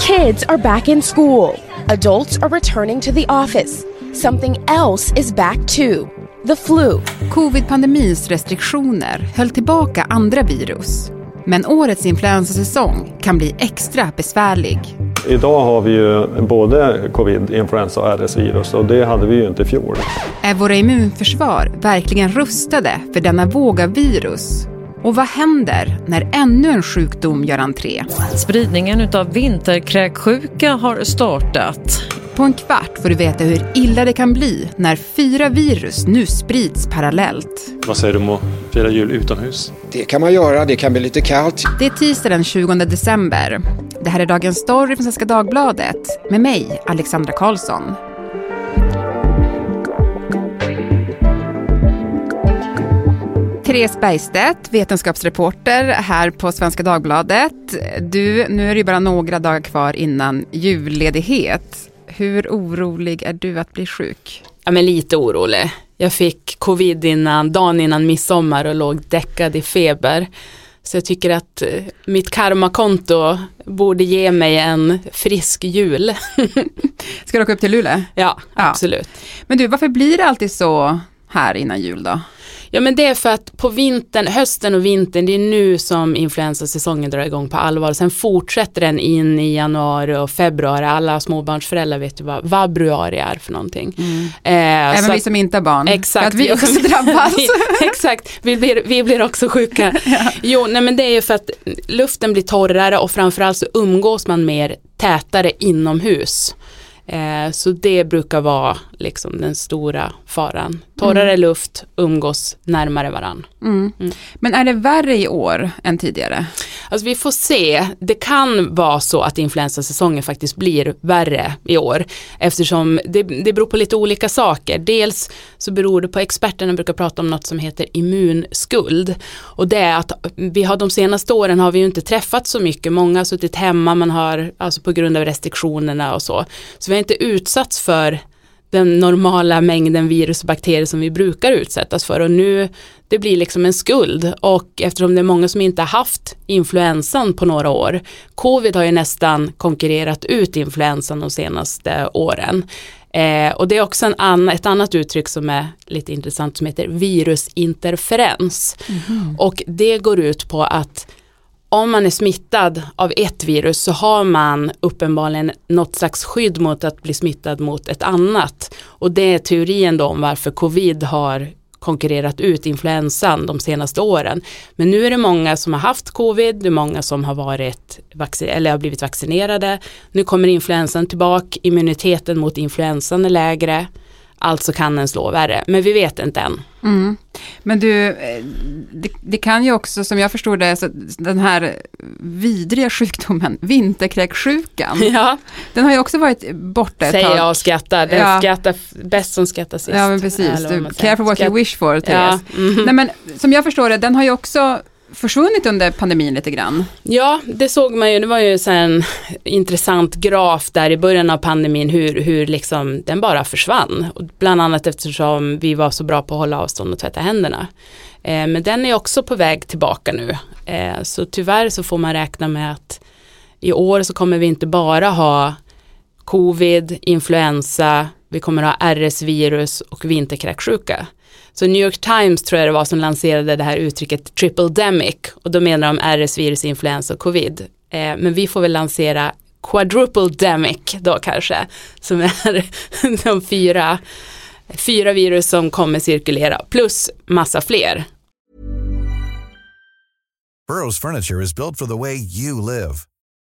Kids are back in school. Adults are returning to the office. Something else is back too. The flu. Covid-pandemins restriktioner höll tillbaka andra virus. Men årets influensasäsong kan bli extra besvärlig. Idag har vi ju både covid, influensa och RS-virus och det hade vi ju inte i fjol. Är våra immunförsvar verkligen rustade för denna våg av virus? Och vad händer när ännu en sjukdom gör entré? Spridningen av vinterkräksjuka har startat. På en kvart får du veta hur illa det kan bli när fyra virus nu sprids parallellt. Vad säger du om att fira jul utomhus? Det kan man göra, det kan bli lite kallt. Det är tisdag den 20 december. Det här är Dagens Story från Svenska Dagbladet med mig, Alexandra Karlsson. Therese Bergstedt, vetenskapsreporter här på Svenska Dagbladet. Du, nu är det bara några dagar kvar innan julledighet. Hur orolig är du att bli sjuk? Ja, men lite orolig. Jag fick covid innan, dagen innan midsommar och låg däckad i feber. Så jag tycker att eh, mitt karmakonto borde ge mig en frisk jul. Ska du åka upp till Luleå? Ja, Ja. absolut. Men du, varför blir det alltid så här innan jul då? Ja men det är för att på vintern, hösten och vintern, det är nu som influensasäsongen drar igång på allvar. Sen fortsätter den in i januari och februari. Alla småbarnsföräldrar vet ju vad vabruari är för någonting. Eh, Även vi att- som inte har barn. Exakt. För att vi också drabbas. Vi- Exakt, vi blir, vi blir också sjuka. Jo, nej men det är ju för att luften blir torrare och framförallt så umgås man mer tätare inomhus. Eh, så det brukar vara liksom den stora faran. Torrare luft, umgås närmare varann. Mm. Men är det värre i år än tidigare? Alltså vi får se. Det kan vara så att influensasäsongen faktiskt blir värre i år. Eftersom det, det beror på lite olika saker. Dels så beror det på, experterna brukar prata om något som heter immunskuld. Och det är att vi har de senaste åren har vi ju inte träffat så mycket. Många har suttit hemma, man har, alltså på grund av restriktionerna och så. Så vi har inte utsatts för den normala mängden virus och bakterier som vi brukar utsättas för. Och nu det blir liksom en skuld. Och eftersom det är många som inte har haft influensan på några år covid har ju nästan konkurrerat ut influensan de senaste åren. Eh, och det är också en annan, ett annat uttryck som är lite intressant som heter virusinterferens. Och det går ut på att om man är smittad av ett virus så har man uppenbarligen något slags skydd mot att bli smittad mot ett annat. Och det är teorin då om varför covid har konkurrerat ut influensan de senaste åren. Men nu är det många som har haft covid, det är många som har varit vaccin- eller har blivit vaccinerade. Nu kommer influensan tillbaka, immuniteten mot influensan är lägre. Alltså kan den slå värre, men vi vet inte än. Mm. Men du, eh, det, det kan ju också, som jag förstår det, så den här vidriga sjukdomen, vinterkräksjukan, Ja, den har ju också varit borta ett säger tag. jag och skrattar. Den Ja. skrattar bäst som skrattar sist. Ja, men precis. Du, säger. careful what you Skratt- wish for, Ja, Therese. mhm. Nej, men som jag förstår det, den har ju också försvunnit under pandemin lite grann. ja, det såg man ju. Det var ju en intressant graf där i början av pandemin hur, hur liksom den bara försvann. Och bland annat eftersom vi var så bra på att hålla avstånd och tvätta händerna. Eh, men den är också på väg tillbaka nu. Eh, så tyvärr så får man räkna med att i år så kommer vi inte bara ha covid, influensa, vi kommer ha RS-virus och vinterkräksjuka. Så New York Times tror jag det var som lanserade det här uttrycket triple demic och då menar de RS-virus, influensa och covid. Eh, men vi får väl lansera quadruple demic då kanske, som är de fyra, fyra virus som kommer cirkulera, plus massa fler. Burrow's furniture is built for the way you live.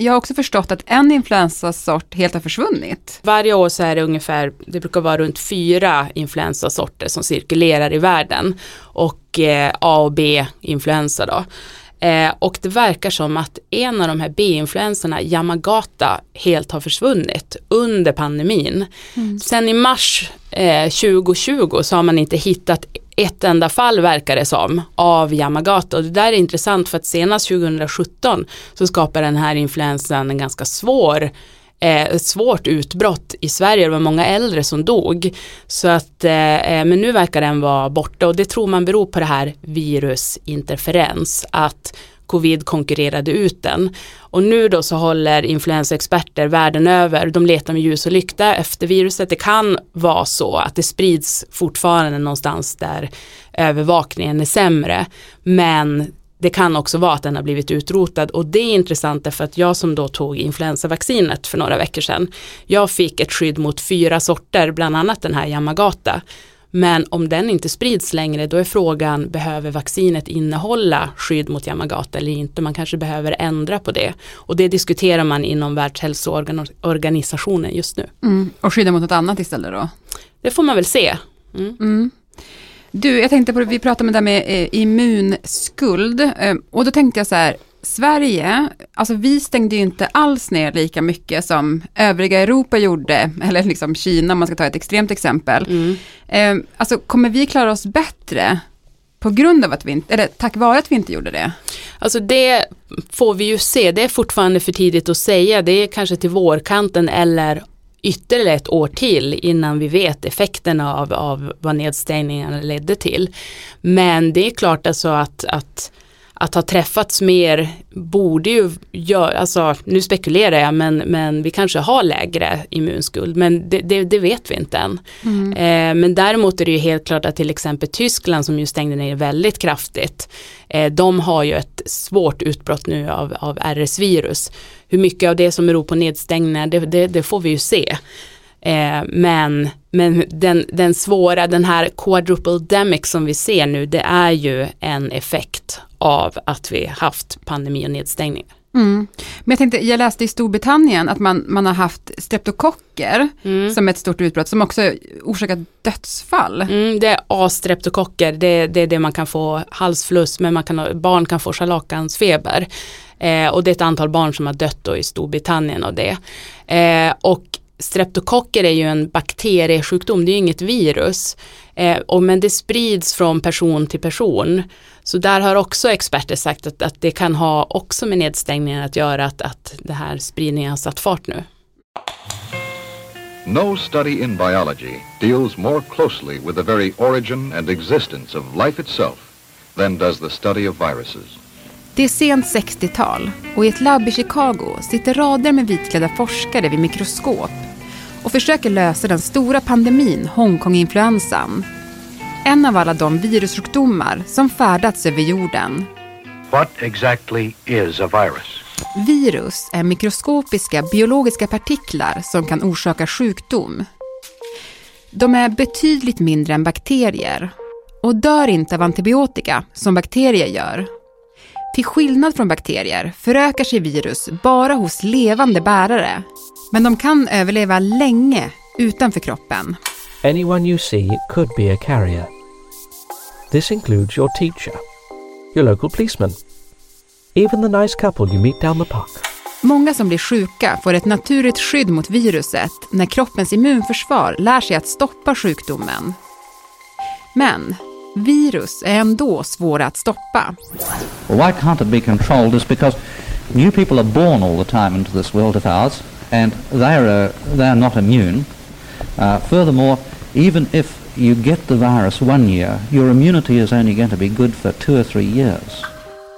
Jag har också förstått att en influensasort helt har försvunnit. Varje år så är det ungefär, det brukar vara runt fyra influensasorter som cirkulerar i världen och eh, A och B influensa då. Eh, och det verkar som att en av de här B-influenserna, Yamagata, helt har försvunnit under pandemin. Mm. Sen i mars eh, 2020 så har man inte hittat ett enda fall verkar det som av Yamagata och det där är intressant för att senast 2017 så skapar den här influensan en ganska svår eh, ett svårt utbrott i Sverige. Det var många äldre som dog. Så att, eh, eh, men nu verkar den vara borta och det tror man beror på det här virusinterferens. Att covid konkurrerade ut den. Och nu då så håller influensaexperter världen över, de letar med ljus och lykta efter viruset. Det kan vara så att det sprids fortfarande någonstans där övervakningen är sämre. Men det kan också vara att den har blivit utrotad och det är intressant därför att jag som då tog influensavaccinet för några veckor sedan, jag fick ett skydd mot fyra sorter, bland annat den här Yamagata. Men om den inte sprids längre då är frågan, behöver vaccinet innehålla skydd mot Yamagata eller inte? Man kanske behöver ändra på det. Och det diskuterar man inom Världshälsoorganisationen just nu. Mm. Och skydda mot något annat istället då? Det får man väl se. Mm. Mm. Du, jag tänkte på det, vi pratade om det där med eh, immunskuld. Eh, och då tänkte jag så här, Sverige, alltså vi stängde ju inte alls ner lika mycket som övriga Europa gjorde, eller liksom Kina om man ska ta ett extremt exempel. Mm. Eh, alltså kommer vi klara oss bättre på grund av att vi inte, eller tack vare att vi inte gjorde det? Alltså det får vi ju se, det är fortfarande för tidigt att säga, det är kanske till vårkanten eller ytterligare ett år till innan vi vet effekterna av, av vad nedstängningarna ledde till. Men det är klart alltså att, att att ha träffats mer borde ju göra, alltså nu spekulerar jag men, men vi kanske har lägre immunskuld men det, det, det vet vi inte än. Mm. Eh, men däremot är det ju helt klart att till exempel Tyskland som ju stängde ner väldigt kraftigt, eh, de har ju ett svårt utbrott nu av, av RS-virus. Hur mycket av det som beror på nedstängningar det, det, det får vi ju se. Eh, men men den, den svåra, den här quadruple demic som vi ser nu, det är ju en effekt av att vi haft pandemi och nedstängning. Mm. Men jag tänkte, jag läste i Storbritannien att man, man har haft streptokocker mm. som ett stort utbrott som också orsakat dödsfall. Mm, det är A-streptokocker, det, det är det man kan få halsfluss, men man kan, barn kan få scharlakansfeber. Eh, och det är ett antal barn som har dött då i Storbritannien av det. Eh, och streptokocker är ju en bakteriesjukdom, det är ju inget virus. Eh, och, men det sprids från person till person. Så där har också experter sagt att, att det kan ha också med nedstängningen att göra, att, att det här spridningen har satt fart nu. No study in biology deals more closely with the very origin and existence of life itself than does the study of viruses. Det är sent 60-tal och i ett labb i Chicago sitter rader med vitklädda forskare vid mikroskop och försöker lösa den stora pandemin Hongkong-influensan. En av alla de virussjukdomar som färdats över jorden. What exactly is a virus? Virus är mikroskopiska biologiska partiklar som kan orsaka sjukdom. De är betydligt mindre än bakterier och dör inte av antibiotika som bakterier gör. Till skillnad från bakterier förökar sig virus bara hos levande bärare. Men de kan överleva länge utanför kroppen. Anyone you see could be a carrier. This includes your teacher, your local policeman, even the nice couple you meet down the park. Många som blir sjuka får ett naturligt skydd mot viruset när kroppens immunförsvar lär sig att stoppa sjukdomen. Men Virus är ändå svåra att stoppa. Well, why can't it be controlled is because new people are born all the time into this world of ours and they're, uh, they're not immune. Uh, furthermore, even if you get the virus one year, your immunity is only going to be good for two or three years.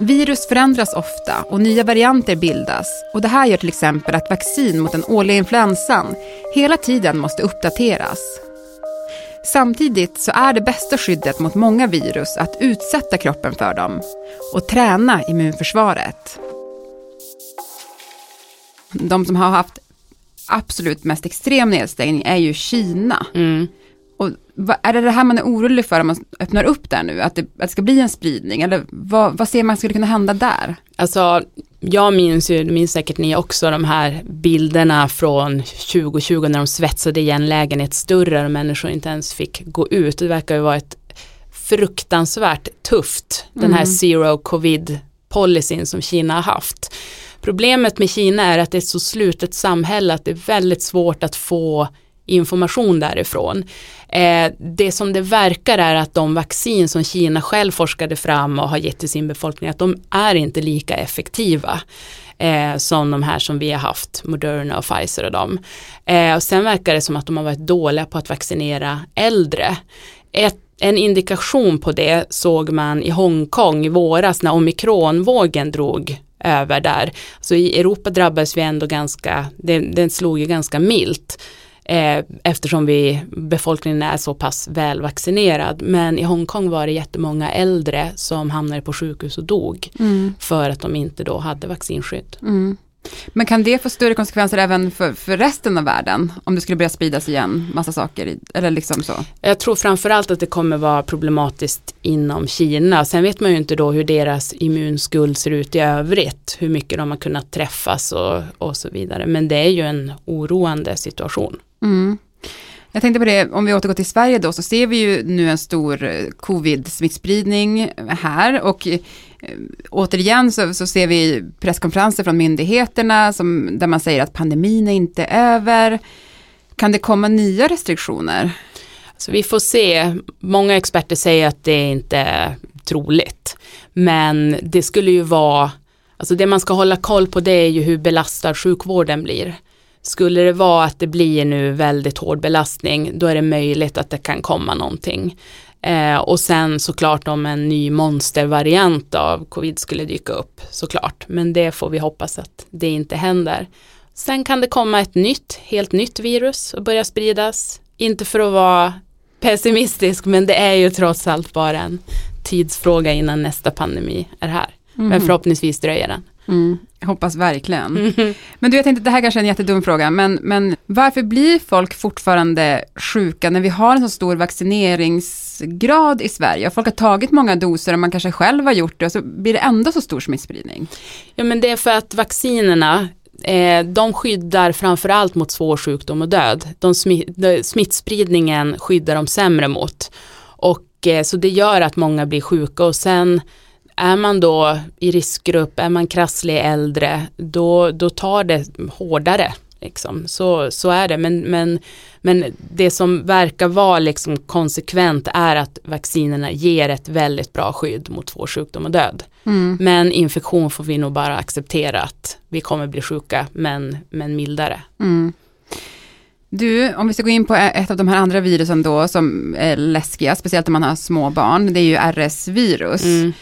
Virus förändras ofta och nya varianter bildas och det här gör till exempel att vaccin mot den årliga influensan hela tiden måste uppdateras. Samtidigt så är det bästa skyddet mot många virus att utsätta kroppen för dem och träna immunförsvaret. De som har haft absolut mest extrem nedstängning är ju Kina. Mm. Är det det här man är orolig för om man öppnar upp där nu? Att det, att det ska bli en spridning? Eller vad, vad ser man skulle kunna hända där? Alltså, jag minns ju, minns säkert ni också, de här bilderna från 2020 när de svetsade igen lägenhetsdörrar och människor inte ens fick gå ut. Det verkar ju vara ett fruktansvärt tufft, mm. den här mm. zero covid policyn som Kina har haft. Problemet med Kina är att det är ett så slutet samhälle att det är väldigt svårt att få information därifrån. Eh, det som det verkar är att de vaccin som Kina själv forskade fram och har gett till sin befolkning, att de är inte lika effektiva eh, som de här som vi har haft, Moderna och Pfizer och dem. Eh, och sen verkar det som att de har varit dåliga på att vaccinera äldre. Ett, en indikation på det såg man i Hongkong i våras när omikronvågen drog över där. Så i Europa drabbades vi ändå ganska, den, den slog ju ganska milt eh, eftersom vi, befolkningen är så pass välvaccinerad. Men i Hongkong var det jättemånga äldre som hamnade på sjukhus och dog mm. för att de inte då hade vaccinskydd. Mm. Men kan det få större konsekvenser även för, för resten av världen? Om det skulle börja spridas igen, massa saker, eller liksom så? Jag tror framförallt att det kommer vara problematiskt inom Kina. Sen vet man ju inte då hur deras immunskuld ser ut i övrigt, hur mycket de har kunnat träffas och, och så vidare. Men det är ju en oroande situation. Mm. Jag tänkte på det, om vi återgår till Sverige då, så ser vi ju nu en stor eh, covid-smittspridning här och eh, återigen så, så, ser vi presskonferenser från myndigheterna som, där man säger att pandemin är inte över. Kan det komma nya restriktioner? Så vi får se. Många experter säger att det inte är troligt. Men det skulle ju vara, alltså det man ska hålla koll på det är ju hur belastad sjukvården blir. Skulle det vara att det blir nu väldigt hård belastning, då är det möjligt att det kan komma någonting. Eh, och sen såklart om en ny monstervariant av covid skulle dyka upp, såklart. Men det får vi hoppas att det inte händer. Sen kan det komma ett nytt, helt nytt virus och börja spridas. Inte för att vara pessimistisk, men det är ju trots allt bara en tidsfråga innan nästa pandemi är här. Mm. Men förhoppningsvis dröjer den. Mm, hoppas verkligen. Mm. Men du, jag tänkte, det här kanske är en jättedum fråga, men, men varför blir folk fortfarande sjuka när vi har en så stor vaccineringsgrad i Sverige? Folk har tagit många doser och man kanske själv har gjort det och så blir det ändå så stor smittspridning. Ja, men det är för att vaccinerna eh, de skyddar framförallt mot svår sjukdom och död. De smittspridningen skyddar de sämre mot. Och eh, så det gör att många blir sjuka och sen är man då i riskgrupp, är man krasslig äldre, då, då tar det hårdare. Liksom. Så, så är det, men, men, men det som verkar vara liksom konsekvent är att vaccinerna ger ett väldigt bra skydd mot svår sjukdom och död. Mm. Men infektion får vi nog bara acceptera att vi kommer bli sjuka, men, men mildare. Mm. Du, om vi ska gå in på ett av de här andra virusen då som är läskiga, speciellt om man har små barn, det är ju RS-virus. Mm.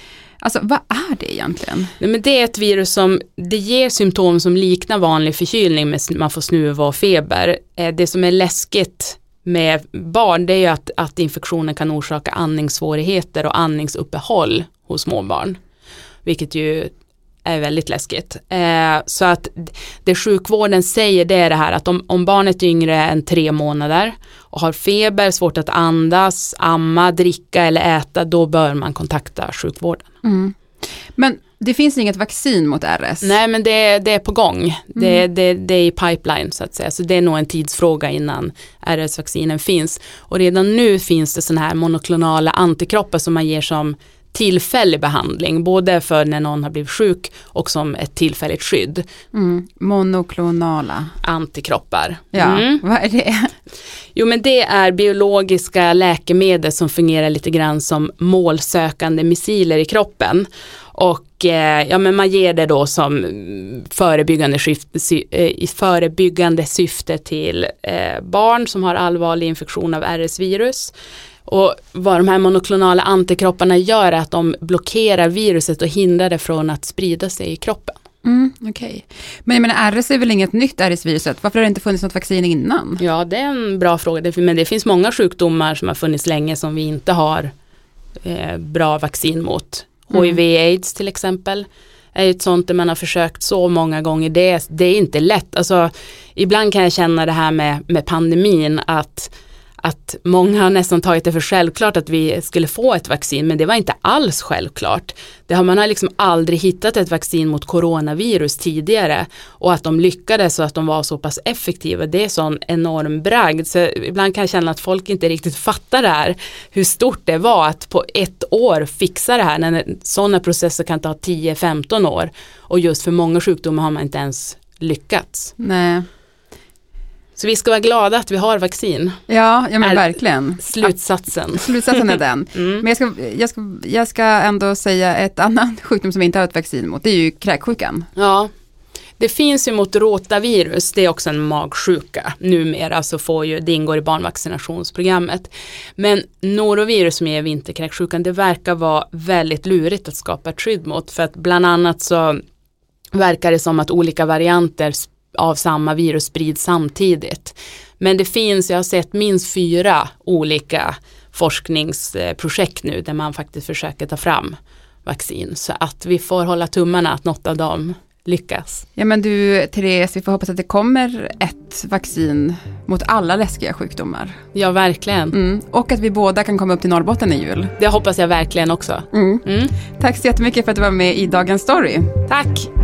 Alltså vad är det egentligen? Nej, men det är ett virus som det ger symptom som liknar vanlig förkylning, men man får snuva och feber. Eh, det som är läskigt med barn det är ju att, att infektionen kan orsaka andningssvårigheter och andningsuppehåll hos småbarn. Vilket ju är väldigt läskigt. Eh, så att det sjukvården säger det är det här att om, om barnet är yngre än tre månader och har feber, svårt att andas, amma, dricka eller äta, då bör man kontakta sjukvården. Mm. Men det finns inget vaccin mot RS? Nej, men det, det är på gång. Mm. Det, det, det, är i pipeline så att säga. Så det är nog en tidsfråga innan RS-vaccinen finns. Och redan nu finns det sådana här monoklonala antikroppar som man ger som tillfällig behandling, både för när någon har blivit sjuk och som ett tillfälligt skydd. Mm. Monoklonala antikroppar. Ja, mm. vad är det? Jo men det är biologiska läkemedel som fungerar lite grann som målsökande missiler i kroppen. Och eh, ja, men man ger det då som förebyggande, syfte, sy, eh, förebyggande syfte till eh, barn som har allvarlig infektion av RS-virus. Och vad de här monoklonala antikropparna gör är att de blockerar viruset och hindrar det från att sprida sig i kroppen. Mm, okay. Men jag menar RS är väl inget nytt RS-viruset, varför har det inte funnits något vaccin innan? Ja det är en bra fråga, men det finns många sjukdomar som har funnits länge som vi inte har eh, bra vaccin mot. Mm. HIV-aids till exempel är ett sånt där man har försökt så många gånger. Det, det är inte lätt. Alltså, ibland kan jag känna det här med, med pandemin att att många har nästan tagit det för självklart att vi skulle få ett vaccin, men det var inte alls självklart. Det har, man har liksom aldrig hittat ett vaccin mot coronavirus tidigare och att de lyckades och att de var så pass effektiva, det är sån enorm bragd. Så ibland kan jag känna att folk inte riktigt fattar det här, hur stort det var att på ett år fixa det här, när sådana processer kan ta 10-15 år. Och just för många sjukdomar har man inte ens lyckats. Nej. Så vi ska vara glada att vi har vaccin. Ja, ja men verkligen. Slutsatsen. Slutsatsen är den. Mm. Men jag ska, jag, ska, jag ska ändå säga ett annat sjukdom som vi inte har ett vaccin mot, det är ju kräksjukan. Ja, det finns ju mot rotavirus, det är också en magsjuka. Numera så får ju, det ingår i barnvaccinationsprogrammet. Men norovirus som är vinterkräksjukan, det verkar vara väldigt lurigt att skapa ett skydd mot. För att bland annat så verkar det som att olika varianter av samma virus sprids samtidigt. Men det finns, jag har sett minst fyra olika forskningsprojekt nu där man faktiskt försöker ta fram vaccin. Så att vi får hålla tummarna att något av dem lyckas. Ja men du Therese, vi får hoppas att det kommer ett vaccin mot alla läskiga sjukdomar. Ja, verkligen. Mm. Och att vi båda kan komma upp till Norrbotten i jul. Det hoppas jag verkligen också. Mm. Mm. Tack så jättemycket för att du var med i Dagens Story. Tack!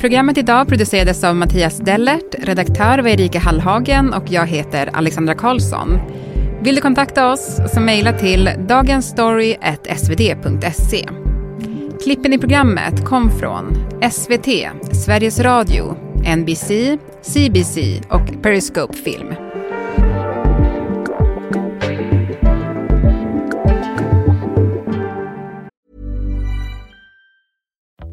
Programmet idag producerades av Mattias Dellert, redaktör var Erika Hallhagen och jag heter Alexandra Karlsson. Vill du kontakta oss så mejla till dagensstory.svd.se. Klippen i programmet kom från SVT, Sveriges Radio, NBC, CBC och Periscope Film.